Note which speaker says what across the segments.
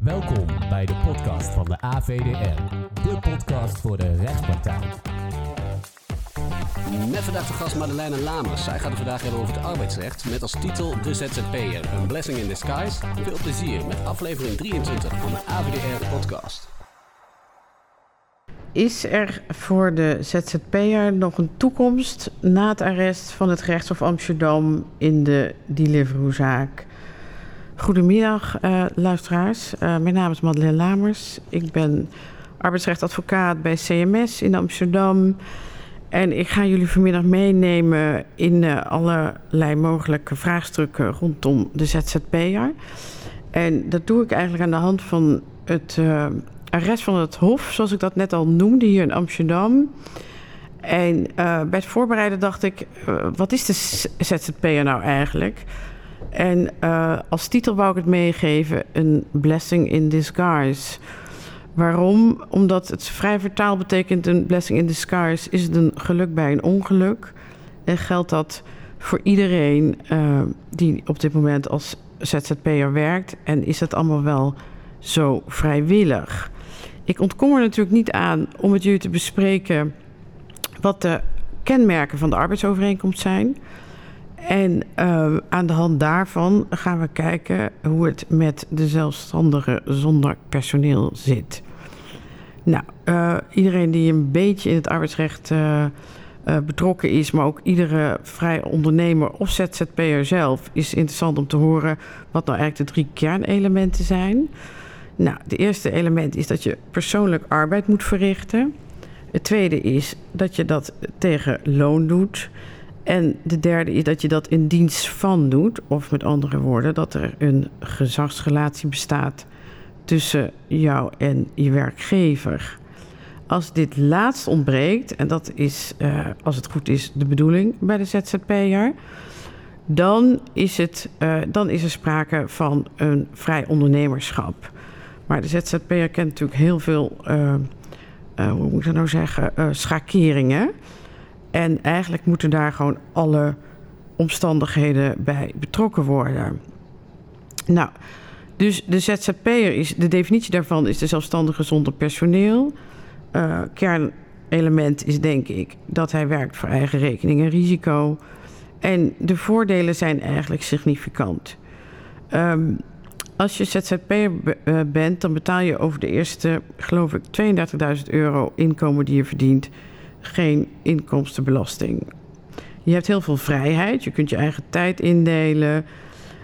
Speaker 1: Welkom bij de podcast van de AVDR, de podcast voor de rechtspraktijk.
Speaker 2: Met vandaag de gast Madeleine Lamers. Zij gaat het vandaag hebben over het arbeidsrecht met als titel De ZZP'er, een blessing in disguise. Veel plezier met aflevering 23 van de AVDR podcast.
Speaker 3: Is er voor de ZZP'er nog een toekomst na het arrest van het gerechtshof Amsterdam in de Deliveroo-zaak? Goedemiddag, uh, luisteraars. Uh, mijn naam is Madeleine Lamers. Ik ben arbeidsrechtadvocaat bij CMS in Amsterdam. En ik ga jullie vanmiddag meenemen in uh, allerlei mogelijke vraagstukken rondom de ZZP'er. En dat doe ik eigenlijk aan de hand van het arrest van het Hof, zoals ik dat net al noemde, hier in Amsterdam. En bij het voorbereiden dacht ik, wat is de ZZP'er nou eigenlijk? En uh, als titel wou ik het meegeven, een blessing in disguise. Waarom? Omdat het vrij vertaal betekent een blessing in disguise. Is het een geluk bij een ongeluk? En geldt dat voor iedereen die op dit moment als ZZP'er werkt? En is het allemaal wel zo vrijwillig? Ik ontkom er natuurlijk niet aan om met jullie te bespreken wat de kenmerken van de arbeidsovereenkomst zijn. En uh, aan de hand daarvan gaan we kijken hoe het met de zelfstandigen zonder personeel zit. Nou, uh, iedereen die een beetje in het arbeidsrecht uh, betrokken is, maar ook iedere vrij ondernemer of ZZP'er zelf, is interessant om te horen wat nou eigenlijk de drie kernelementen zijn. Nou, het eerste element is dat je persoonlijk arbeid moet verrichten. Het tweede is dat je dat tegen loon doet. En de derde is dat je dat in dienst van doet. Of met andere woorden, dat er een gezagsrelatie bestaat tussen jou en je werkgever. Als dit laatst ontbreekt, en dat is, uh, als het goed is, de bedoeling bij de ZZP'er, dan, is het, uh, dan is er sprake van een vrij ondernemerschap. Maar de ZZP'er kent natuurlijk heel veel, uh, hoe moet ik dat nou zeggen, schakeringen. En eigenlijk moeten daar gewoon alle omstandigheden bij betrokken worden. Nou, dus de ZZP'er is, de definitie daarvan is de zelfstandige zonder personeel. kernelement is denk ik dat hij werkt voor eigen rekening en risico. En de voordelen zijn eigenlijk significant. Um, als je ZZP'er uh, bent, dan betaal je over de eerste, geloof ik, 32.000 euro inkomen die je verdient geen inkomstenbelasting. Je hebt heel veel vrijheid, je kunt je eigen tijd indelen.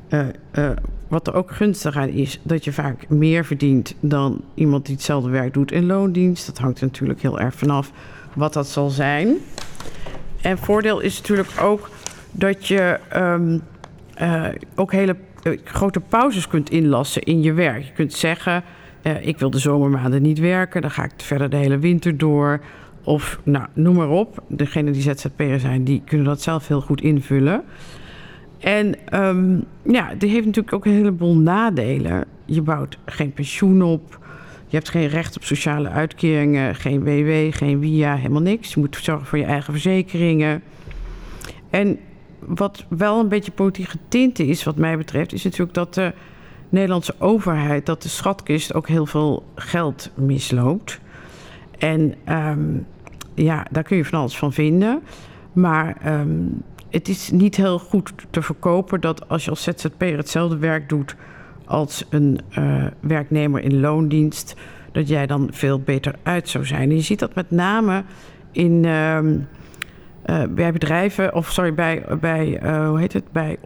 Speaker 3: Uh, uh, wat er ook gunstig aan is, dat je vaak meer verdient dan iemand die hetzelfde werk doet in loondienst. Dat hangt natuurlijk heel erg vanaf wat dat zal zijn. En voordeel is natuurlijk ook dat je um, ook hele grote pauzes kunt inlassen in je werk. Je kunt zeggen, ik wil de zomermaanden niet werken, dan ga ik verder de hele winter door. Of nou, noem maar op. Degenen die ZZP'er zijn, die kunnen dat zelf heel goed invullen. En um, ja, die heeft natuurlijk ook een heleboel nadelen. Je bouwt geen pensioen op. Je hebt geen recht op sociale uitkeringen, geen WW, geen WIA, helemaal niks. Je moet zorgen voor je eigen verzekeringen. En wat wel een beetje politiek getint is, wat mij betreft, is natuurlijk dat de Nederlandse overheid, dat de schatkist ook heel veel geld misloopt. En um, ja, daar kun je van alles van vinden. Maar um, het is niet heel goed te verkopen dat als je als ZZP'er hetzelfde werk doet als een uh, werknemer in loondienst, dat jij dan veel beter uit zou zijn. Je ziet dat met name in. Um, uh, bij bedrijven, of sorry, bij, bij uh, hoe heet het, bij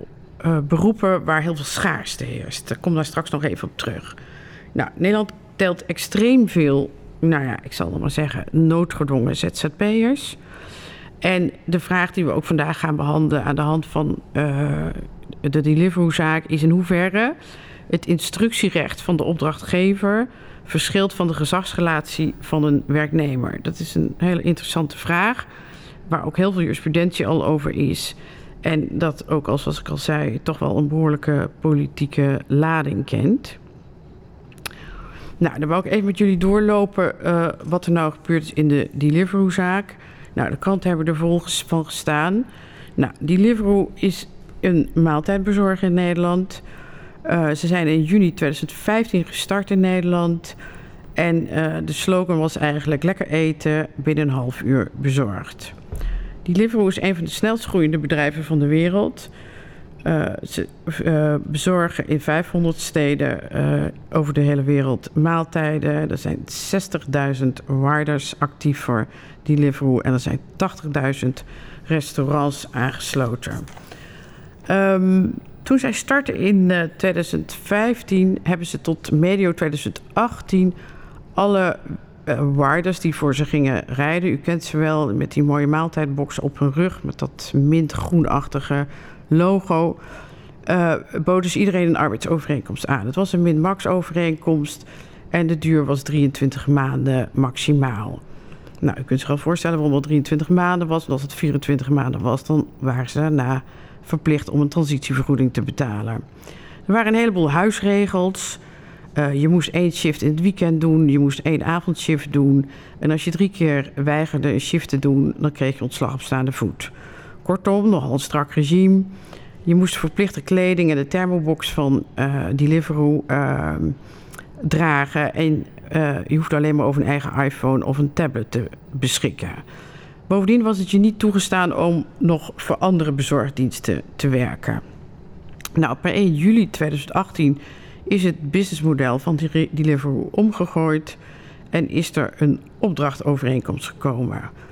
Speaker 3: beroepen waar heel veel schaarste heerst. Ik kom daar straks nog even op terug. Nou, Nederland telt extreem veel, nou ja, ik zal het maar zeggen, noodgedwongen ZZP'ers. En de vraag die we ook vandaag gaan behandelen aan de hand van de Deliveroo-zaak is in hoeverre het instructierecht van de opdrachtgever verschilt van de gezagsrelatie van een werknemer. Dat is een hele interessante vraag waar ook heel veel jurisprudentie al over is. En dat ook, als, zoals ik al zei, toch wel een behoorlijke politieke lading kent. Nou, dan wil ik even met jullie doorlopen uh, wat er nou gebeurd is in de Deliveroo-zaak. Nou, de kranten hebben er volgens van gestaan. Nou, Deliveroo is een maaltijdbezorger in Nederland. Uh, ze zijn in juni 2015 gestart in Nederland. En uh, de slogan was eigenlijk lekker eten binnen een half uur bezorgd. Deliveroo is een van de snelst groeiende bedrijven van de wereld. Uh, ze uh, bezorgen in 500 steden uh, over de hele wereld maaltijden. Er zijn 60.000 riders actief voor Deliveroo en er zijn 80.000 restaurants aangesloten. Um, toen zij startten in 2015 hebben ze tot medio 2018 alle riders die voor ze gingen rijden. U kent ze wel met die mooie maaltijdbox op hun rug met dat mintgroenachtige logo. Uh, boden ze iedereen een arbeidsovereenkomst aan. Het was een min-max overeenkomst en de duur was 23 maanden maximaal. Nou, u kunt zich wel voorstellen waarom het 23 maanden was. Want als het 24 maanden was, dan waren ze daarna verplicht om een transitievergoeding te betalen. Er waren een heleboel huisregels. Uh, je moest één shift in het weekend doen, je moest één avondshift doen. En als je drie keer weigerde een shift te doen, dan kreeg je ontslag op staande voet. Kortom, nogal een strak regime. Je moest verplichte kleding en de thermobox van uh, Deliveroo uh, dragen. En uh, je hoefde alleen maar over een eigen iPhone of een tablet te beschikken. Bovendien was het je niet toegestaan om nog voor andere bezorgdiensten te werken. Nou, per 1 juli 2018 is het businessmodel van Deliveroo omgegooid en is er een opdrachtovereenkomst gekomen.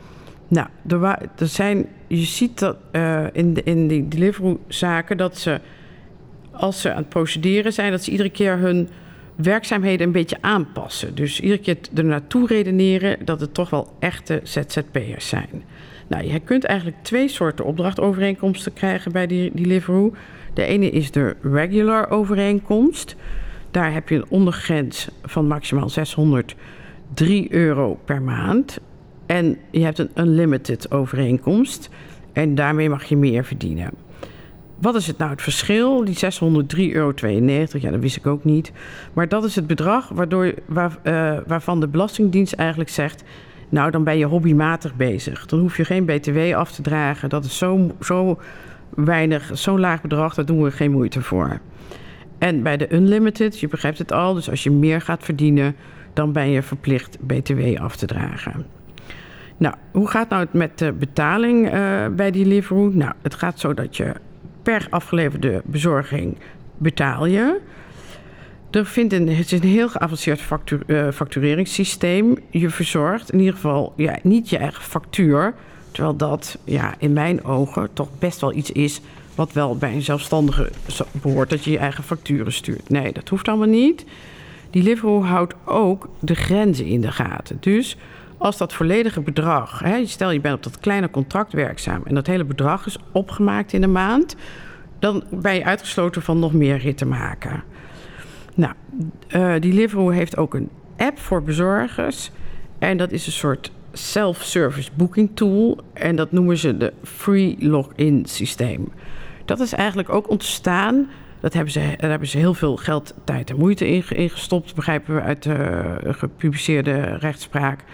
Speaker 3: Nou, er, er zijn, je ziet dat uh, in, de, in die Deliveroo-zaken dat ze, als ze aan het procederen zijn, dat ze iedere keer hun werkzaamheden een beetje aanpassen. Dus iedere keer er naartoe redeneren dat het toch wel echte ZZP'ers zijn. Nou, je kunt eigenlijk twee soorten opdrachtovereenkomsten krijgen bij die Deliveroo. De ene is de regular overeenkomst. Daar heb je een ondergrens van maximaal 603 euro per maand. En je hebt een unlimited overeenkomst. En daarmee mag je meer verdienen. Wat is het nou het verschil? Die 603,92 euro, ja, dat wist ik ook niet. Maar dat is het bedrag waardoor, waar, uh, waarvan de Belastingdienst eigenlijk zegt... nou, dan ben je hobbymatig bezig. Dan hoef je geen btw af te dragen. Dat is zo, zo weinig, zo'n laag bedrag, daar doen we geen moeite voor. En bij de unlimited, je begrijpt het al... dus als je meer gaat verdienen, dan ben je verplicht btw af te dragen. Nou, hoe gaat nou het met de betaling uh, bij Deliveroo? Nou, het gaat zo dat je per afgeleverde bezorging betaal je. Er vindt een, het is een heel geavanceerd uh, factureringssysteem. Je verzorgt in ieder geval ja, niet je eigen factuur. Terwijl dat ja, in mijn ogen toch best wel iets is wat wel bij een zelfstandige behoort dat je je eigen facturen stuurt. Nee, dat hoeft allemaal niet. Deliveroo houdt ook de grenzen in de gaten. Dus als dat volledige bedrag, hè, stel je bent op dat kleine contract werkzaam en dat hele bedrag is opgemaakt in een maand, dan ben je uitgesloten van nog meer ritten maken. Nou, uh, Deliveroo heeft ook een app voor bezorgers en dat is een soort self-service booking tool en dat noemen ze de free login systeem. Dat is eigenlijk ook ontstaan. Dat hebben ze, daar hebben ze heel veel geld, tijd en moeite in, in gestopt, begrijpen we uit de gepubliceerde rechtspraak.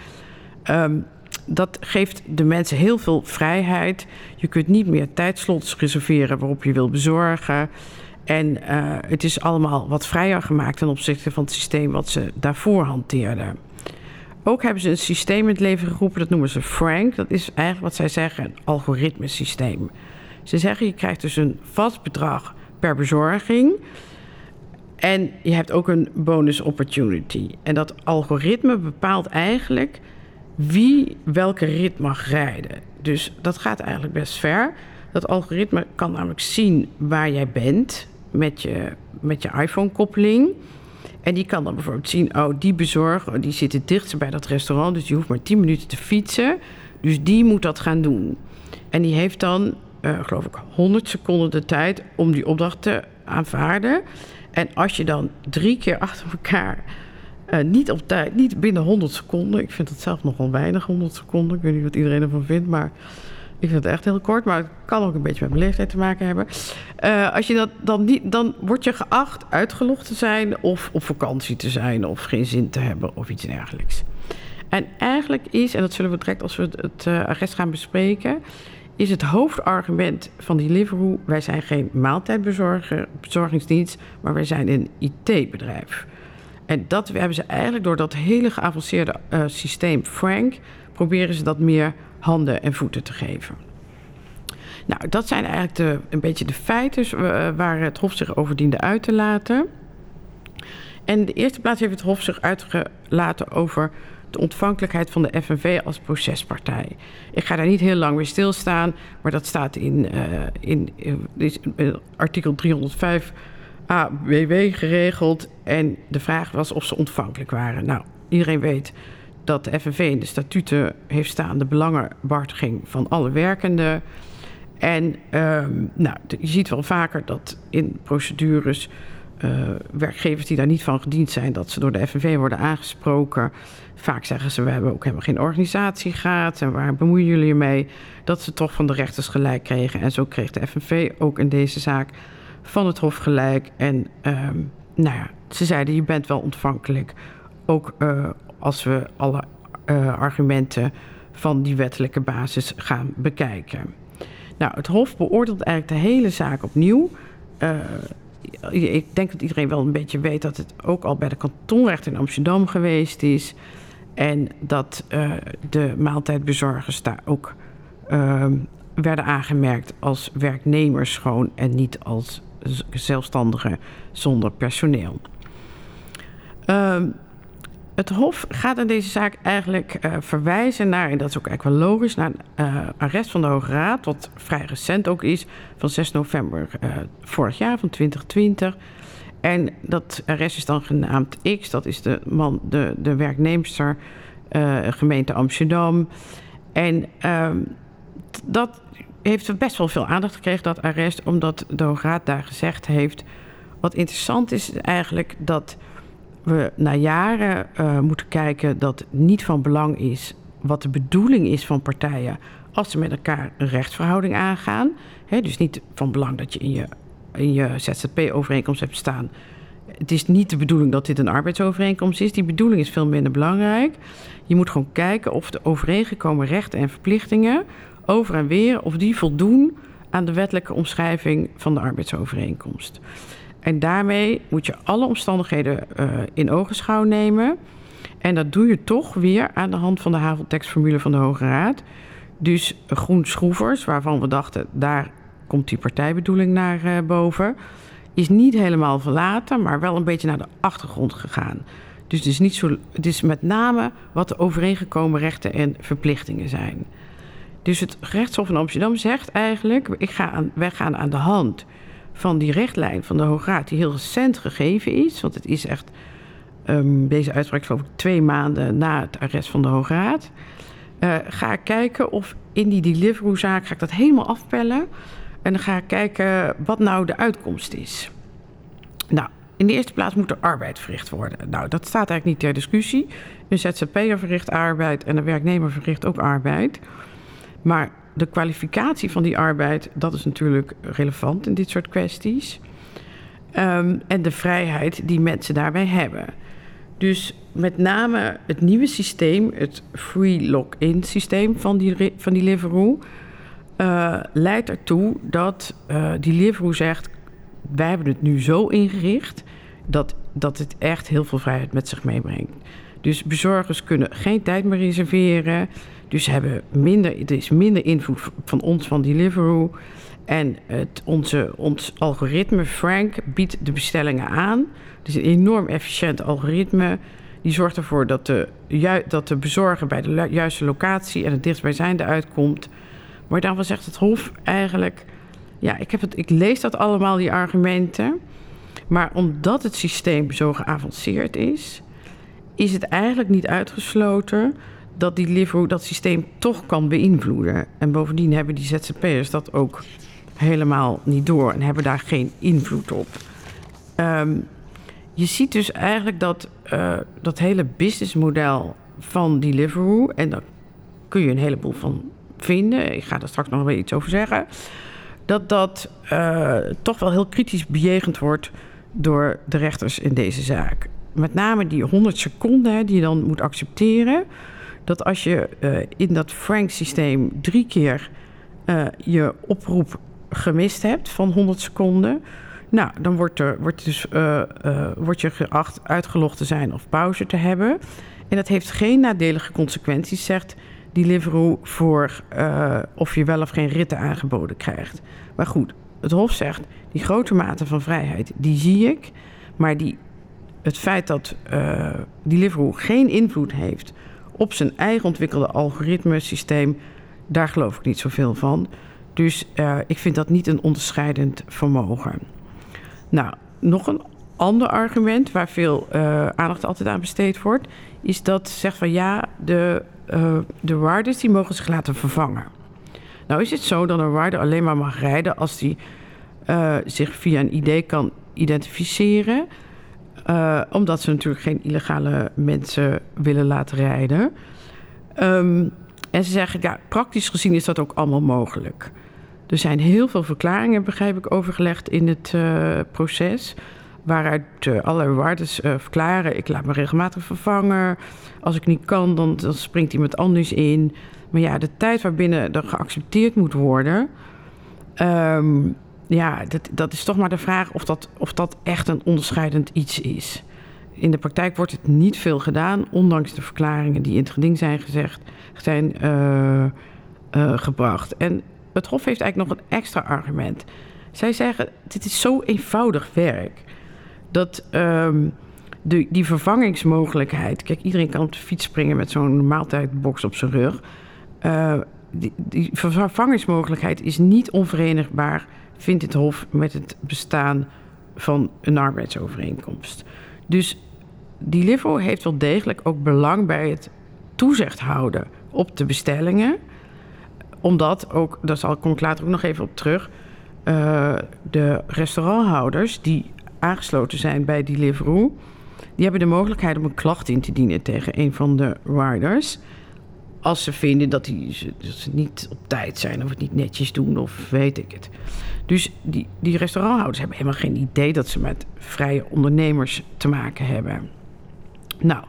Speaker 3: Um, dat geeft de mensen heel veel vrijheid. Je kunt niet meer tijdslots reserveren waarop je wil bezorgen. En uh, het is allemaal wat vrijer gemaakt ten opzichte van het systeem wat ze daarvoor hanteerden. Ook hebben ze een systeem in het leven geroepen, dat noemen ze Frank. Dat is eigenlijk wat zij zeggen een algoritmesysteem. Ze zeggen je krijgt dus een vast bedrag per bezorging. En je hebt ook een bonus opportunity. En dat algoritme bepaalt eigenlijk wie welke rit mag rijden. Dus dat gaat eigenlijk best ver. Dat algoritme kan namelijk zien waar jij bent met je, met je iPhone-koppeling. En die kan dan bijvoorbeeld zien, oh, die bezorger, die zit het dichtst bij dat restaurant, dus die hoeft maar 10 minuten te fietsen. Dus die moet dat gaan doen. En die heeft dan, uh, geloof ik, 100 seconden de tijd om die opdracht te aanvaarden. En als je dan drie keer achter elkaar uh, niet op tijd, niet binnen 100 seconden. Ik vind het zelf nogal weinig, 100 seconden. Ik weet niet wat iedereen ervan vindt, maar ik vind het echt heel kort. Maar het kan ook een beetje met mijn leeftijd te maken hebben. Uh, als je dat dan niet, dan word je geacht uitgelogd te zijn of op vakantie te zijn of geen zin te hebben of iets dergelijks. En eigenlijk is, en dat zullen we direct als we het, uh, arrest gaan bespreken, is het hoofdargument van Deliveroo... wij zijn geen maaltijdbezorgingsdienst, maar wij zijn een IT-bedrijf. En dat hebben ze eigenlijk door dat hele geavanceerde uh, systeem Frank... proberen ze dat meer handen en voeten te geven. Nou, dat zijn eigenlijk de, een beetje de feiten uh, waar het Hof zich over diende uit te laten. En de eerste plaats heeft het Hof zich uitgelaten over de ontvankelijkheid van de FNV als procespartij. Ik ga daar niet heel lang bij stilstaan, maar dat staat in, uh, in, in, in artikel 305 ABW geregeld. En de vraag was of ze ontvankelijk waren. Nou, iedereen weet dat de FNV in de statuten heeft staan de belangenbehartiging van alle werkenden. En um, nou, je ziet wel vaker dat in procedures uh, werkgevers die daar niet van gediend zijn, dat ze door de FNV worden aangesproken. Vaak zeggen ze: We hebben ook helemaal geen organisatie gehad en waar bemoeien jullie je mee? Dat ze toch van de rechters gelijk kregen. En zo kreeg de FNV ook in deze zaak van het Hof gelijk. En um, nou ja, ze zeiden: Je bent wel ontvankelijk. Ook uh, als we alle uh, argumenten van die wettelijke basis gaan bekijken. Nou, het Hof beoordeelt eigenlijk de hele zaak opnieuw. Uh, ik denk dat iedereen wel een beetje weet dat het ook al bij de kantonrechter in Amsterdam geweest is. En dat de maaltijdbezorgers daar ook uh, werden aangemerkt als werknemers gewoon en niet als zelfstandigen zonder personeel. Uh, het Hof gaat in deze zaak eigenlijk uh, verwijzen naar, en dat is ook eigenlijk wel logisch, naar een uh, arrest van de Hoge Raad, wat vrij recent ook is, van 6 november uh, vorig jaar, van 2020. En dat arrest is dan genaamd X, dat is de, man, de, de werknemster gemeente Amsterdam. En ehm, dat heeft best wel veel aandacht gekregen, dat arrest, omdat de Raad daar gezegd heeft. Wat interessant is eigenlijk dat we na jaren uh, moeten kijken dat niet van belang is wat de bedoeling is van partijen als ze met elkaar een rechtsverhouding aangaan. He, dus niet van belang dat je in je, in je ZZP-overeenkomst hebt staan. Het is niet de bedoeling dat dit een arbeidsovereenkomst is. Die bedoeling is veel minder belangrijk. Je moet gewoon kijken of de overeengekomen rechten en verplichtingen over en weer, of die voldoen aan de wettelijke omschrijving van de arbeidsovereenkomst. En daarmee moet je alle omstandigheden uh, in ogenschouw nemen. En dat doe je toch weer aan de hand van de haveltekstformule van de Hoge Raad. Dus groen schroevers, waarvan we dachten, daar komt die partijbedoeling naar uh, boven, is niet helemaal verlaten, maar wel een beetje naar de achtergrond gegaan. Dus het is, niet zo, het is met name wat de overeengekomen rechten en verplichtingen zijn. Dus het gerechtshof in Amsterdam zegt eigenlijk, ik ga aan, wij gaan aan de hand van die richtlijn van de Hoge Raad, die heel recent gegeven is. Want het is echt, um, deze uitspraak geloof ik twee maanden na het arrest van de Hoge Raad. Uh, ga ik kijken of in die Deliveroo-zaak, ga ik dat helemaal afpellen. En dan ga ik kijken wat nou de uitkomst is. Nou, in de eerste plaats moet er arbeid verricht worden. Nou, dat staat eigenlijk niet ter discussie. Een ZZP'er verricht arbeid en een werknemer verricht ook arbeid. Maar de kwalificatie van die arbeid, dat is natuurlijk relevant in dit soort kwesties. Um, en de vrijheid die mensen daarbij hebben. Dus met name het nieuwe systeem, het free lock-in systeem van die, van die uh, leidt ertoe dat uh, Deliveroo zegt: wij hebben het nu zo ingericht dat, dat het echt heel veel vrijheid met zich meebrengt. Dus bezorgers kunnen geen tijd meer reserveren. Dus hebben minder, er is minder invloed van ons, van Deliveroo. En het, onze, ons algoritme, Frank, biedt de bestellingen aan. Het is een enorm efficiënt algoritme. Die zorgt ervoor dat de, dat de bezorger bij de juiste locatie en het dichtstbijzijnde uitkomt. Maar daarvan zegt het Hof eigenlijk... Ja, ik, heb het, ik lees dat allemaal, die argumenten. Maar omdat het systeem zo geavanceerd is... is het eigenlijk niet uitgesloten dat die Deliveroo dat systeem toch kan beïnvloeden. En bovendien hebben die ZZP'ers dat ook helemaal niet door en hebben daar geen invloed op. Um, je ziet dus eigenlijk dat uh, dat hele businessmodel van Deliveroo, en daar kun je een heleboel van vinden, ik ga daar straks nog weer iets over zeggen, dat dat uh, toch wel heel kritisch bejegend wordt door de rechters in deze zaak. Met name die 100 seconden die je dan moet accepteren dat als je uh, in dat Frank-systeem drie keer uh, je oproep gemist hebt van 100 seconden, nou, dan wordt, er, wordt, dus, uh, wordt je geacht uitgelogd te zijn of pauze te hebben. En dat heeft geen nadelige consequenties, zegt Deliveroo, voor of je wel of geen ritten aangeboden krijgt. Maar goed, het Hof zegt, die grote mate van vrijheid, die zie ik. Maar die, het feit dat uh, Deliveroo geen invloed heeft op zijn eigen ontwikkelde algoritmesysteem, daar geloof ik niet zoveel van. Dus uh, ik vind dat niet een onderscheidend vermogen. Nou, nog een ander argument waar veel uh, aandacht altijd aan besteed wordt, is dat zegt van ja, de, uh, de waardes die mogen zich laten vervangen. Nou is het zo dat een waarde alleen maar mag rijden als die zich via een ID kan identificeren. Omdat ze natuurlijk geen illegale mensen willen laten rijden. Um, en ze zeggen, ja, praktisch gezien is dat ook allemaal mogelijk. Er zijn heel veel verklaringen, begrijp ik, overgelegd in het uh, proces. Waaruit uh, allerlei waardes verklaren. Ik laat me regelmatig vervangen. Als ik niet kan, dan, dan springt iemand anders in. Maar ja, de tijd waarbinnen er geaccepteerd moet worden. Um, ja, dat, dat is toch maar de vraag of dat, of dat echt een onderscheidend iets is. In de praktijk wordt het niet veel gedaan, ondanks de verklaringen die in het geding zijn gezegd, zijn gebracht. En het Hof heeft eigenlijk nog een extra argument. Zij zeggen: dit is zo eenvoudig werk dat um, de, die vervangingsmogelijkheid. Kijk, iedereen kan op de fiets springen met zo'n maaltijdbox op zijn rug. Uh, die, die vervangingsmogelijkheid is niet onverenigbaar, vindt het Hof, met het bestaan van een arbeidsovereenkomst. Dus die heeft wel degelijk ook belang bij het toezicht houden op de bestellingen omdat ook, daar zal, kom ik later ook nog even op terug, uh, de restauranthouders die aangesloten zijn bij Deliveroo, die hebben de mogelijkheid om een klacht in te dienen tegen een van de riders. Als ze vinden dat, die, dat ze niet op tijd zijn of het niet netjes doen of weet ik het. Dus die, die restauranthouders hebben helemaal geen idee dat ze met vrije ondernemers te maken hebben. Nou,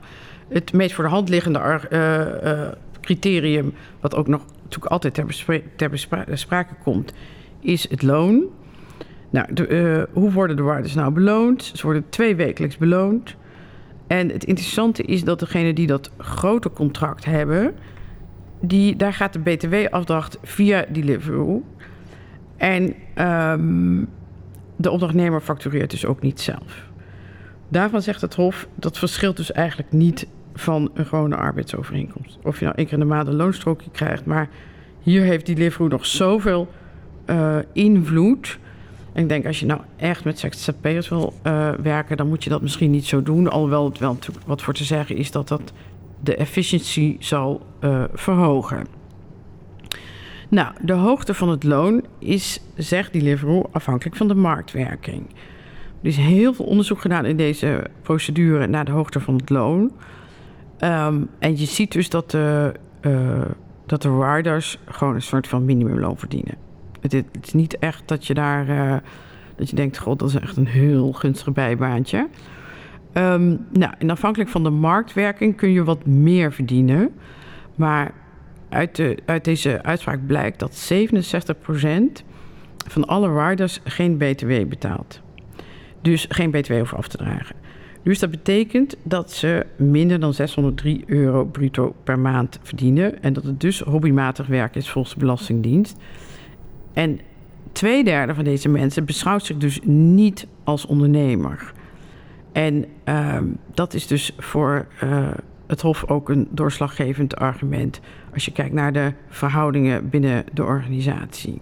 Speaker 3: het meest voor de hand liggende uh, uh, criterium, wat ook nog natuurlijk altijd ter, ter bespra sprake komt, is het loon. Nou, de, hoe worden de waardes nou beloond? Ze worden twee wekelijks beloond. En het interessante is dat degene die dat grote contract hebben, die, daar gaat de BTW-afdracht via Deliveroo. En um, de opdrachtnemer factureert dus ook niet zelf. Daarvan zegt het Hof dat verschilt dus eigenlijk niet van een gewone arbeidsovereenkomst. Of je nou één keer in de maand een loonstrookje krijgt. Maar hier heeft Deliveroo nog zoveel uh, invloed. Ik denk, als je nou echt met ZZP'ers wil uh, werken... dan moet je dat misschien niet zo doen. Alhoewel het wel wat voor te zeggen is... dat dat de efficiëntie zal uh, verhogen. Nou, de hoogte van het loon is, zegt Deliveroo, afhankelijk van de marktwerking. Er is heel veel onderzoek gedaan in deze procedure naar de hoogte van het loon... Um, en je ziet dus dat de, uh, dat de riders gewoon een soort van minimumloon verdienen. Het is, niet echt dat je daar uh, dat je denkt, god, dat is echt een heel gunstig bijbaantje. Um, nou, afhankelijk van de marktwerking kun je wat meer verdienen. Maar uit, de, uit deze uitspraak blijkt dat 67% van alle riders geen BTW betaalt. Dus geen BTW hoeft af te dragen. Dus dat betekent dat ze minder dan 603 euro bruto per maand verdienen. En dat het dus hobbymatig werk is volgens de Belastingdienst. En twee derde van deze mensen beschouwt zich dus niet als ondernemer. En uh, dat is dus voor uh, het Hof ook een doorslaggevend argument. Als je kijkt naar de verhoudingen binnen de organisatie.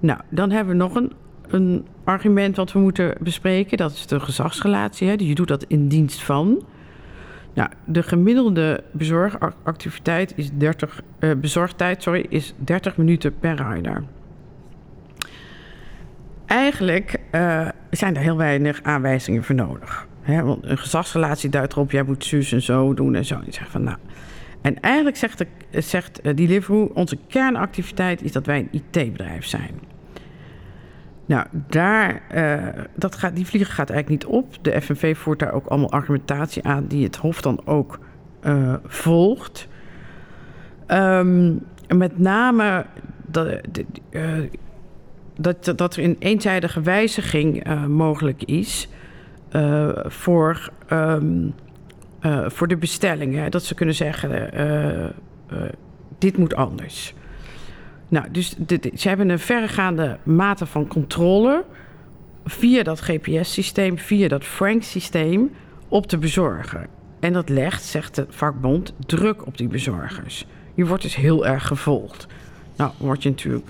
Speaker 3: Nou, dan hebben we nog een een argument wat we moeten bespreken. Dat is de gezagsrelatie. Hè? Je doet dat in dienst van. Nou, de gemiddelde bezorgactiviteit is 30, uh, bezorgtijd sorry, is 30 minuten per rider. Eigenlijk uh, zijn er heel weinig aanwijzingen voor nodig. Hè? Want een gezagsrelatie duidt erop, jij moet zus en zo doen en zo. En zeg van, nou. En eigenlijk zegt, de, zegt uh, Deliveroo, onze kernactiviteit is dat wij een IT-bedrijf zijn. Nou, daar, uh, dat gaat, die vlieger gaat eigenlijk niet op. De FNV voert daar ook allemaal argumentatie aan die het Hof dan ook uh, volgt. Um, met name uh, dat, dat er een eenzijdige wijziging uh, mogelijk is uh, voor, um, voor de bestellingen. Dat ze kunnen zeggen, dit moet anders. Nou, dus ze hebben een verregaande mate van controle via dat GPS-systeem, via dat Frank-systeem op de bezorger. En dat legt, zegt de vakbond, druk op die bezorgers. Je wordt dus heel erg gevolgd. Nou, word je natuurlijk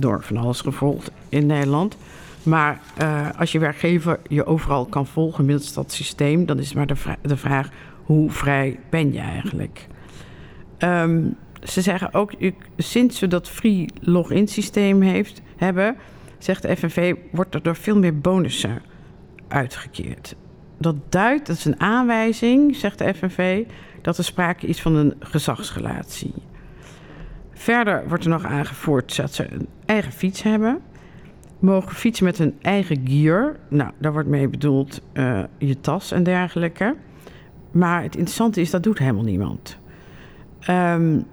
Speaker 3: door van alles gevolgd in Nederland. Maar uh, als je werkgever je overal kan volgen middels dat systeem, dan is maar de, de vraag: hoe vrij ben je eigenlijk? Um, ze zeggen ook, sinds we dat free login systeem heeft, hebben, zegt de FNV, wordt er door veel meer bonussen uitgekeerd. Dat duidt, dat is een aanwijzing, zegt de FNV, dat er sprake is van een gezagsrelatie. Verder wordt er nog aangevoerd dat ze een eigen fiets hebben. Mogen fietsen met een eigen gear. Nou, daar wordt mee bedoeld uh, je tas en dergelijke. Maar het interessante is, dat doet helemaal niemand. Um,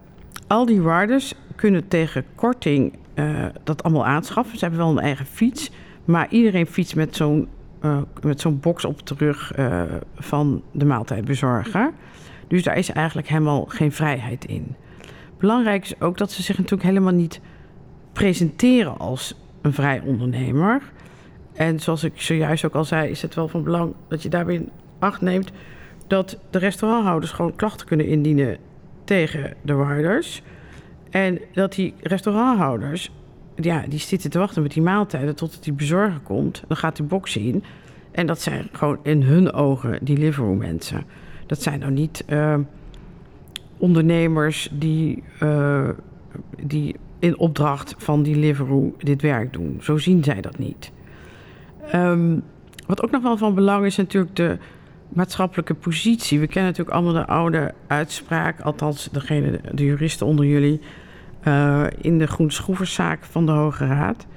Speaker 3: al die riders kunnen tegen korting uh, dat allemaal aanschaffen. Ze hebben wel een eigen fiets, maar iedereen fietst met zo'n uh, met zo'n box op de rug van de maaltijdbezorger. Dus daar is eigenlijk helemaal geen vrijheid in. Belangrijk is ook dat ze zich natuurlijk helemaal niet presenteren als een vrij ondernemer. En zoals ik zojuist ook al zei, is het wel van belang dat je daarbij in acht neemt dat de restauranthouders gewoon klachten kunnen indienen tegen de riders. En dat die restauranthouders, ja, die zitten te wachten met die maaltijden totdat die bezorger komt. Dan gaat die box in. En dat zijn gewoon in hun ogen die Deliveroo mensen. Dat zijn nou niet uh, ondernemers die, uh, die in opdracht van die Deliveroo dit werk doen. Zo zien zij dat niet. Um, wat ook nog wel van belang is natuurlijk de maatschappelijke positie. We kennen natuurlijk allemaal de oude uitspraak, althans degene, de juristen onder jullie, uh, in de Groenschroeverszaak van de Hoge Raad.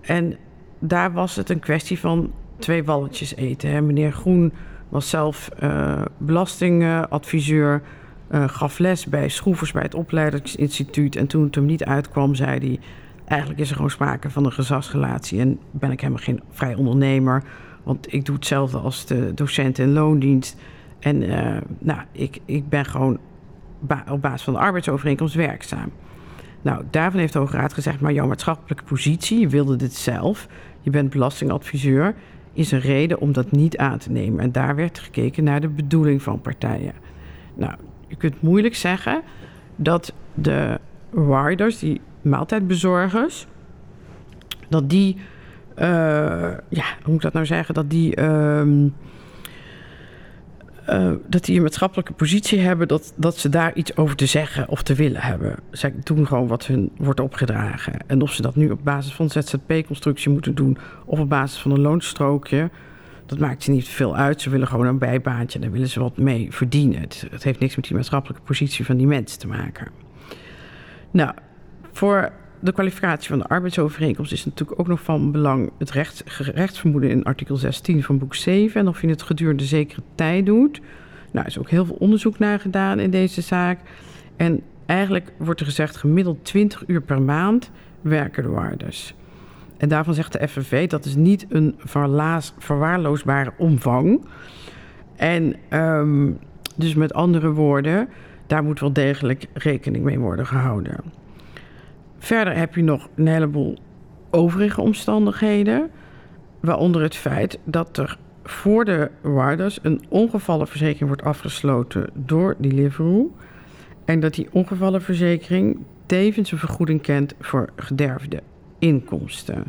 Speaker 3: En daar was het een kwestie van twee walletjes eten. Hè. Meneer Groen was zelf uh, belastingadviseur, uh, gaf les bij schroevers bij het opleidingsinstituut. En toen het hem niet uitkwam, zei hij... eigenlijk is er gewoon sprake van een gezagsrelatie... en ben ik helemaal geen vrij ondernemer... Want ik doe hetzelfde als de docent in loondienst. En uh, nou, ik, ik ben gewoon op basis van de arbeidsovereenkomst werkzaam. Nou, daarvan heeft de Hoge Raad gezegd, maar jouw maatschappelijke positie, je wilde dit zelf, je bent belastingadviseur, is een reden om dat niet aan te nemen. En daar werd gekeken naar de bedoeling van partijen. Nou, je kunt moeilijk zeggen dat de riders, die maaltijdbezorgers, dat die uh, ja, hoe moet ik dat nou zeggen? Dat die, uh, uh, dat die een maatschappelijke positie hebben, dat, dat ze daar iets over te zeggen of te willen hebben. Zij doen gewoon wat hun wordt opgedragen. En of ze dat nu op basis van ZZP-constructie moeten doen of op basis van een loonstrookje, dat maakt ze niet veel uit. Ze willen gewoon een bijbaantje, daar willen ze wat mee verdienen. Het, heeft niks met die maatschappelijke positie van die mensen te maken. Nou, voor de kwalificatie van de arbeidsovereenkomst is natuurlijk ook nog van belang het recht, rechtsvermoeden in artikel 16 van boek 7. En of je het gedurende zekere tijd doet. Nou, is ook heel veel onderzoek naar gedaan in deze zaak. En eigenlijk wordt er gezegd gemiddeld 20 uur per maand werken de waarders. En daarvan zegt de FNV dat is niet een verlaas, verwaarloosbare omvang. En um, dus met andere woorden, daar moet wel degelijk rekening mee worden gehouden. Verder heb je nog een heleboel overige omstandigheden. Waaronder het feit dat er voor de warders een ongevallenverzekering wordt afgesloten door Deliveroo. En dat die ongevallenverzekering tevens een vergoeding kent voor gederfde inkomsten.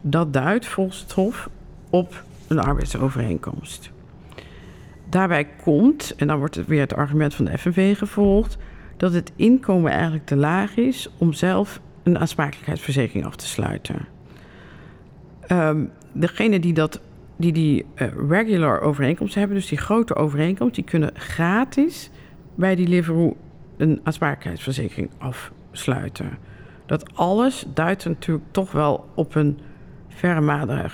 Speaker 3: Dat duidt volgens het Hof op een arbeidsovereenkomst. Daarbij komt, en dan wordt weer het argument van de FNV gevolgd, dat het inkomen eigenlijk te laag is om zelf een aansprakelijkheidsverzekering af te sluiten. Um, degene die dat, die, die uh, regular overeenkomst hebben, dus die grote overeenkomst, die kunnen gratis bij die Deliveroo een aansprakelijkheidsverzekering afsluiten. Dat alles duidt natuurlijk toch wel op een verre mate.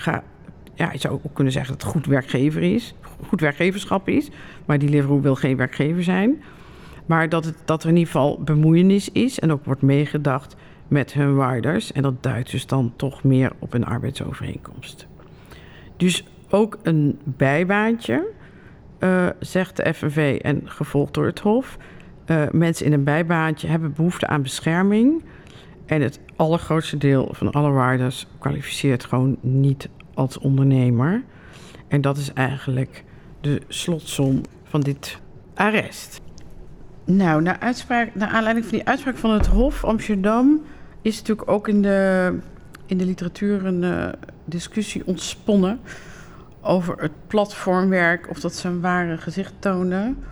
Speaker 3: Ja, je zou ook kunnen zeggen dat het goed werkgever is, goed werkgeverschap is, maar die Deliveroo wil geen werkgever zijn. Maar dat, het, dat er in ieder geval bemoeienis is en ook wordt meegedacht met hun riders. En dat duidt dus dan toch meer op een arbeidsovereenkomst. Dus ook een bijbaantje, uh, zegt de FNV en gevolgd door het Hof. Uh, mensen in een bijbaantje hebben behoefte aan bescherming. En het allergrootste deel van alle riders kwalificeert gewoon niet als ondernemer. En dat is eigenlijk de slotsom van dit arrest. Nou, naar, uitspraak, naar aanleiding van die uitspraak van het Hof Amsterdam is natuurlijk ook in de, in de literatuur een uh, discussie ontsponnen over het platformwerk, of dat zijn ware gezicht tonen.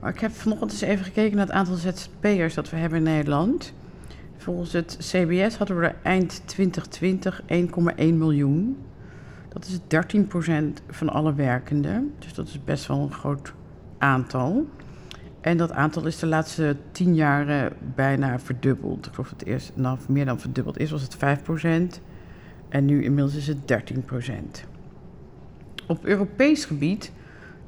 Speaker 3: Maar ik heb vanochtend eens even gekeken naar het aantal ZZP'ers dat we hebben in Nederland. Volgens het CBS hadden we er eind 2020 1,1 miljoen. Dat is 13% van alle werkenden. Dus dat is best wel een groot aantal. En dat aantal is de laatste 10 jaar bijna verdubbeld. Ik geloof dat het eerst nou, meer dan verdubbeld is, was het 5%. En nu inmiddels is het 13%. Op Europees gebied,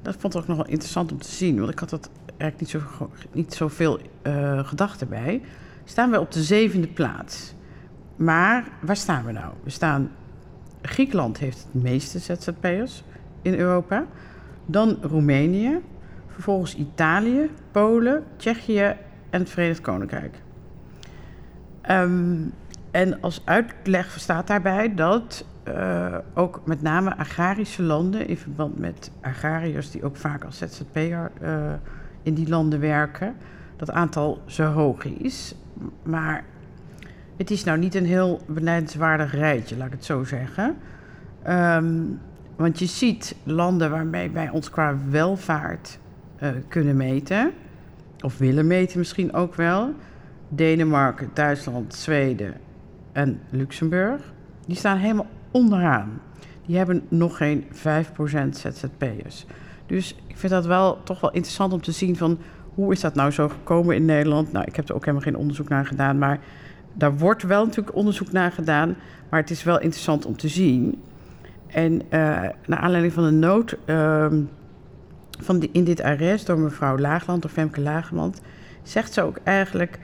Speaker 3: dat vond ik ook nog wel interessant om te zien, want ik had dat eigenlijk niet, zo, niet zoveel uh, gedachten bij. Staan we op de zevende plaats. Maar waar staan we nou? We staan. Griekenland heeft het meeste ZZP'ers in Europa. Dan Roemenië. Vervolgens Italië, Polen, Tsjechië en het Verenigd Koninkrijk. Um, en als uitleg staat daarbij dat uh, ook met name agrarische landen, in verband met agrariërs die ook vaak als ZZP'er uh, in die landen werken, dat aantal zo hoog is. Maar het is nou niet een heel benijdenswaardig rijtje, laat ik het zo zeggen. Um, want je ziet landen waarmee wij ons qua welvaart uh, kunnen meten, of willen meten misschien ook wel. Denemarken, Duitsland, Zweden en Luxemburg. Die staan helemaal onderaan. Die hebben nog geen 5% ZZP'ers. Dus ik vind dat wel toch wel interessant om te zien van hoe is dat nou zo gekomen in Nederland? Nou, ik heb er ook helemaal geen onderzoek naar gedaan, maar daar wordt wel natuurlijk onderzoek naar gedaan. Maar het is wel interessant om te zien. En uh, naar aanleiding van een noot uh, van die, in dit arrest door mevrouw Laagland, of Femke Laagland, zegt ze ook eigenlijk.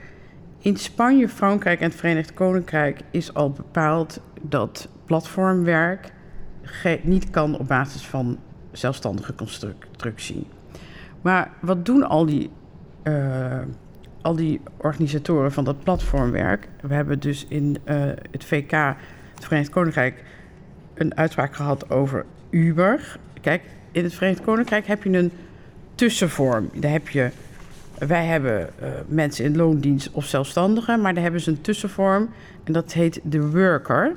Speaker 3: In Spanje, Frankrijk en het Verenigd Koninkrijk is al bepaald dat platformwerk niet kan op basis van zelfstandige constructie. Maar wat doen al die, uh, al die organisatoren van dat platformwerk? We hebben dus in uh, het VK, het Verenigd Koninkrijk, een uitspraak gehad over Uber. Kijk, in het Verenigd Koninkrijk heb je een tussenvorm. Daar heb je, wij hebben uh, mensen in loondienst of zelfstandigen, maar daar hebben ze een tussenvorm en dat heet de worker.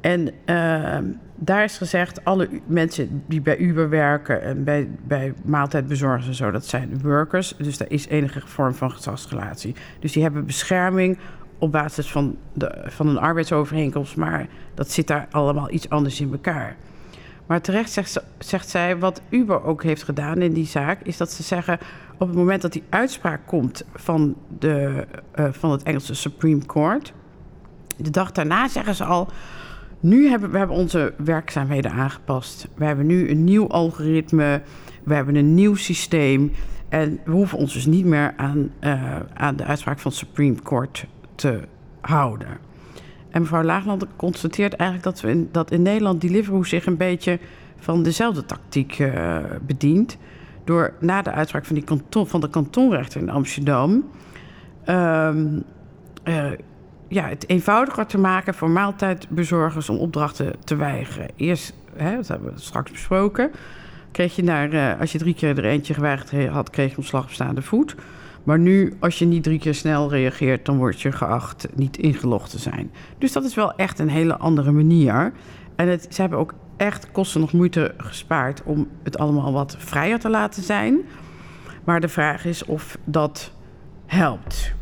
Speaker 3: En uh, daar is gezegd, alle mensen die bij Uber werken en bij, bij maaltijdbezorgers en zo, dat zijn workers. Dus daar is enige vorm van geslachtsrelatie. Dus die hebben bescherming op basis van, de, van een arbeidsovereenkomst, maar dat zit daar allemaal iets anders in elkaar. Maar terecht zegt, zegt zij, wat Uber ook heeft gedaan in die zaak, is dat ze zeggen: op het moment dat die uitspraak komt van, de, uh, van het Engelse Supreme Court, de dag daarna zeggen ze al nu hebben we hebben onze werkzaamheden aangepast. We hebben nu een nieuw algoritme, we hebben een nieuw systeem. En we hoeven ons dus niet meer aan, uh, aan de uitspraak van het Supreme Court te houden. En mevrouw Laagland constateert eigenlijk dat, we in, dat in Nederland Deliveroo zich een beetje van dezelfde tactiek uh, bedient. Door na de uitspraak van, die kanton, van de kantonrechter in Amsterdam. Uh, ja, het eenvoudiger te maken voor maaltijdbezorgers om opdrachten te weigeren. Eerst, hè, dat hebben we straks besproken, kreeg je naar, uh, als je drie keer er eentje geweigerd had, kreeg je ontslag op staande voet. Maar nu, als je niet drie keer snel reageert, dan word je geacht niet ingelogd te zijn. Dus dat is wel echt een hele andere manier. En het, ze hebben ook echt kosten nog moeite gespaard om het allemaal wat vrijer te laten zijn. Maar de vraag is of dat helpt.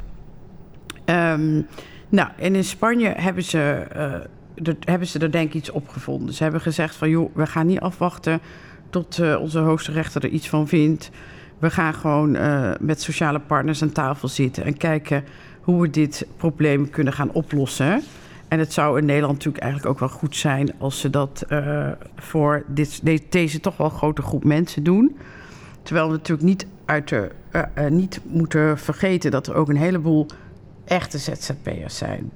Speaker 3: Um, nou, en in Spanje hebben ze, uh, hebben ze er denk ik iets op gevonden. Ze hebben gezegd van, joh, we gaan niet afwachten tot uh, onze hoogste rechter er iets van vindt. We gaan gewoon uh, met sociale partners aan tafel zitten en kijken hoe we dit probleem kunnen gaan oplossen. En het zou in Nederland natuurlijk eigenlijk ook wel goed zijn als ze dat voor dit, deze toch wel grote groep mensen doen. Terwijl we natuurlijk niet, uit de, niet moeten vergeten dat er ook een heleboel echte ZZP'ers zijn.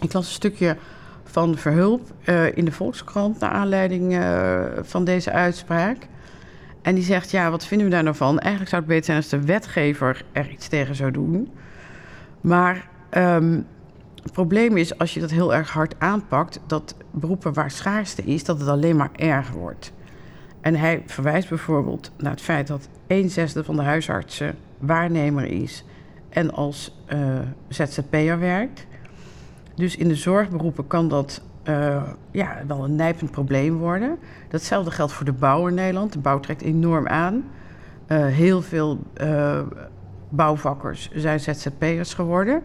Speaker 3: Ik las een stukje van Verhulp uh, in de Volkskrant naar aanleiding uh, van deze uitspraak. En die zegt, ja, wat vinden we daar nou van? Eigenlijk zou het beter zijn als de wetgever er iets tegen zou doen. Maar um, het probleem is, als je dat heel erg hard aanpakt, dat beroepen waar schaarste is, dat het alleen maar erger wordt. En hij verwijst bijvoorbeeld naar het feit dat een zesde van de huisartsen waarnemer is en als uh, ZZP'er werkt. Dus in de zorgberoepen kan dat uh, ja, wel een nijpend probleem worden. Datzelfde geldt voor de bouw in Nederland. De bouw trekt enorm aan. Uh, heel veel bouwvakkers zijn ZZP'ers geworden.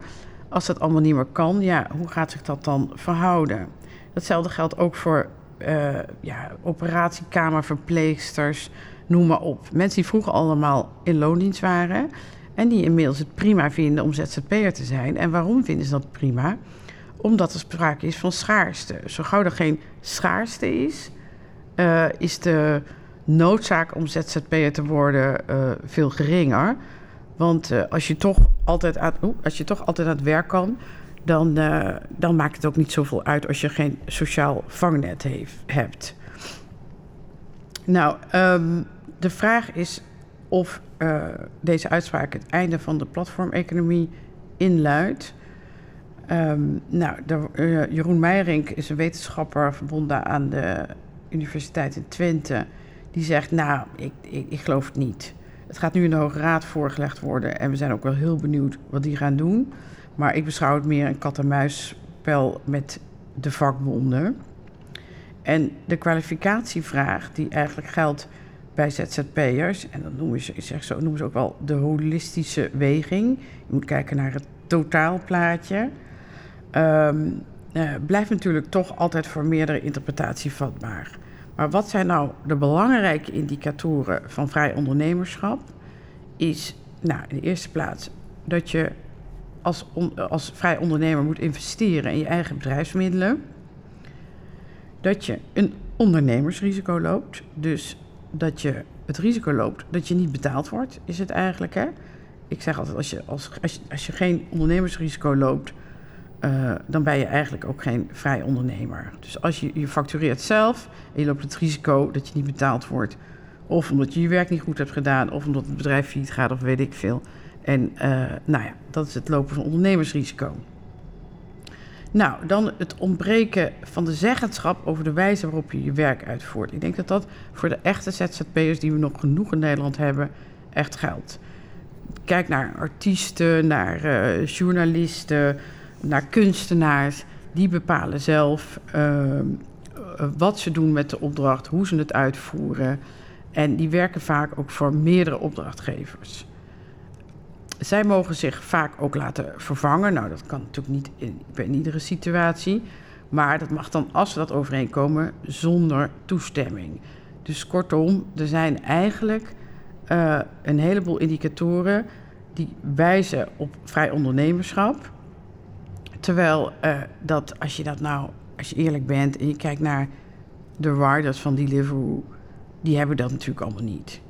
Speaker 3: Als dat allemaal niet meer kan, ja, hoe gaat zich dat dan verhouden? Datzelfde geldt ook voor ja, operatiekamerverpleegsters, noem maar op. Mensen die vroeger allemaal in loondienst waren en die inmiddels het prima vinden om ZZP'er te zijn. En waarom vinden ze dat prima? Omdat er sprake is van schaarste. Zo gauw er geen schaarste is, uh, is de noodzaak om ZZP'er te worden uh, veel geringer. Want uh, als, je toch altijd aan, als je toch altijd aan het werk kan, dan, dan maakt het ook niet zoveel uit als je geen sociaal vangnet heeft, hebt. Nou, um, de vraag is of deze uitspraak het einde van de platformeconomie inluidt. Um, nou, de, Jeroen Meijering is een wetenschapper verbonden aan de Universiteit in Twente. Die zegt, nou, ik, ik, ik geloof het niet. Het gaat nu in de Hoge Raad voorgelegd worden en we zijn ook wel heel benieuwd wat die gaan doen. Maar ik beschouw het meer een kat-en-muisspel met de vakbonden. En de kwalificatievraag die eigenlijk geldt bij ZZP'ers, en dat noemen ze, zeg zo, noemen ze ook wel de holistische weging. Je moet kijken naar het totaalplaatje. Um, uh, blijft natuurlijk toch altijd voor meerdere interpretatie vatbaar. Maar wat zijn nou de belangrijke indicatoren van vrij ondernemerschap? Is, nou, in de eerste plaats dat je als, als vrij ondernemer moet investeren in je eigen bedrijfsmiddelen. Dat je een ondernemersrisico loopt. Dus dat je het risico loopt dat je niet betaald wordt, is het eigenlijk. Hè? Ik zeg altijd, als je, als, als je, als je geen ondernemersrisico loopt, uh, dan ben je eigenlijk ook geen vrij ondernemer. Dus als je, je factureert zelf en je loopt het risico dat je niet betaald wordt, of omdat je je werk niet goed hebt gedaan, of omdat het bedrijf failliet gaat, of weet ik veel. En uh, nou ja, dat is het lopen van ondernemersrisico. Nou, dan het ontbreken van de zeggenschap over de wijze waarop je je werk uitvoert. Ik denk dat dat voor de echte ZZP'ers die we nog genoeg in Nederland hebben, echt geldt. Kijk naar artiesten, naar uh, journalisten, naar kunstenaars. Die bepalen zelf uh, wat ze doen met de opdracht, hoe ze het uitvoeren. En die werken vaak ook voor meerdere opdrachtgevers. Zij mogen zich vaak ook laten vervangen. Nou, dat kan natuurlijk niet in, in iedere situatie. Maar dat mag dan, als ze dat overeenkomen, zonder toestemming. Dus kortom, er zijn eigenlijk uh, een heleboel indicatoren die wijzen op vrij ondernemerschap. Terwijl uh, dat als je dat nou, als je eerlijk bent en je kijkt naar de riders van Deliveroo, die hebben dat natuurlijk allemaal niet.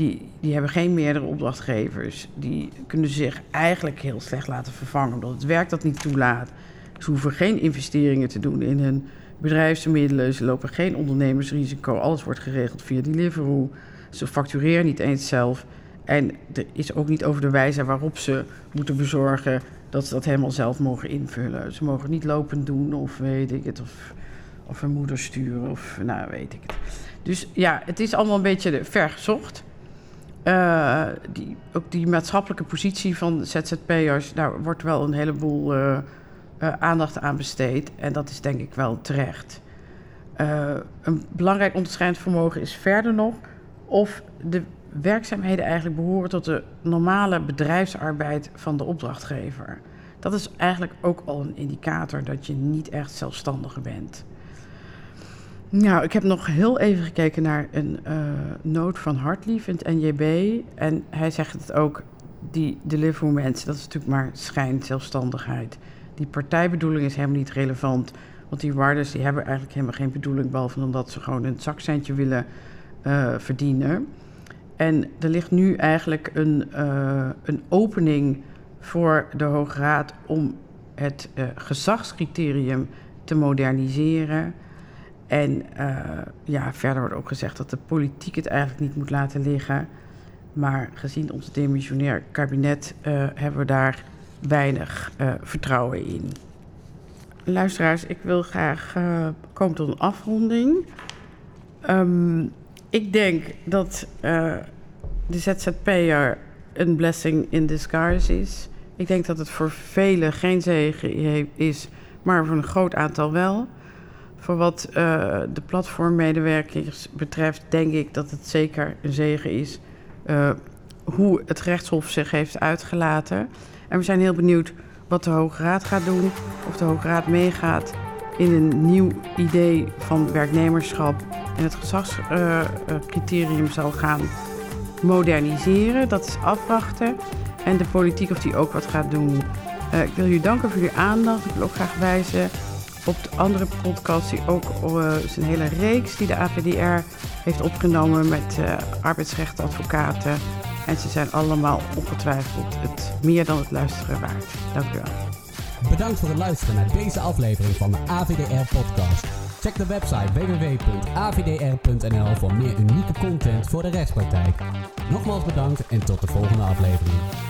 Speaker 3: Die, die hebben geen meerdere opdrachtgevers. Die kunnen zich eigenlijk heel slecht laten vervangen, omdat het werk dat niet toelaat. Ze hoeven geen investeringen te doen in hun bedrijfsmiddelen. Ze lopen geen ondernemersrisico. Alles wordt geregeld via Deliveroo. Ze factureren niet eens zelf. En er is ook niet over de wijze waarop ze moeten bezorgen dat ze dat helemaal zelf mogen invullen. Ze mogen niet lopend doen of weet ik het, of, of hun moeder sturen of nou weet ik het. Dus ja, het is allemaal een beetje ver gezocht. Uh, die, ook die maatschappelijke positie van ZZP'ers, daar wordt wel een heleboel uh, uh, aandacht aan besteed. En dat is denk ik wel terecht. een belangrijk onderscheidend vermogen is verder nog of de werkzaamheden eigenlijk behoren tot de normale bedrijfsarbeid van de opdrachtgever. Dat is eigenlijk ook al een indicator dat je niet echt zelfstandige bent. Nou, ik heb nog heel even gekeken naar een uh, noot van Hartlief in het NJB. En hij zegt het ook, die delivery mensen, dat is natuurlijk maar schijn zelfstandigheid. Die partijbedoeling is helemaal niet relevant. Want die warders die hebben eigenlijk helemaal geen bedoeling, behalve omdat ze gewoon een zakcentje willen uh, verdienen. En er ligt nu eigenlijk een, uh, een opening voor de Hoge Raad om het gezagscriterium te moderniseren. En uh, ja, verder wordt ook gezegd dat de politiek het eigenlijk niet moet laten liggen. Maar gezien ons demissionair kabinet uh, hebben we daar weinig vertrouwen in. Luisteraars, ik wil graag komen tot een afronding. Um, ik denk dat de ZZP'er een blessing in disguise is. Ik denk dat het voor velen geen zegen is, maar voor een groot aantal wel. Voor wat uh, de platformmedewerkers betreft, denk ik dat het zeker een zegen is uh, hoe het rechtshof zich heeft uitgelaten. En we zijn heel benieuwd wat de Hoge Raad gaat doen, of de Hoge Raad meegaat in een nieuw idee van werknemerschap en het gezagscriterium uh, zal gaan moderniseren. Dat is afwachten. En de politiek of die ook wat gaat doen. Ik wil jullie danken voor jullie aandacht. Ik wil ook graag wijzen op de andere podcast die ook uh, een hele reeks die de AVDR heeft opgenomen met uh, arbeidsrechtadvocaten. En ze zijn allemaal ongetwijfeld het meer dan het luisteren waard. Dank u wel.
Speaker 1: Bedankt voor het luisteren naar deze aflevering van de AVDR podcast. Check de website www.avdr.nl voor meer unieke content voor de rechtspraktijk. Nogmaals bedankt en tot de volgende aflevering.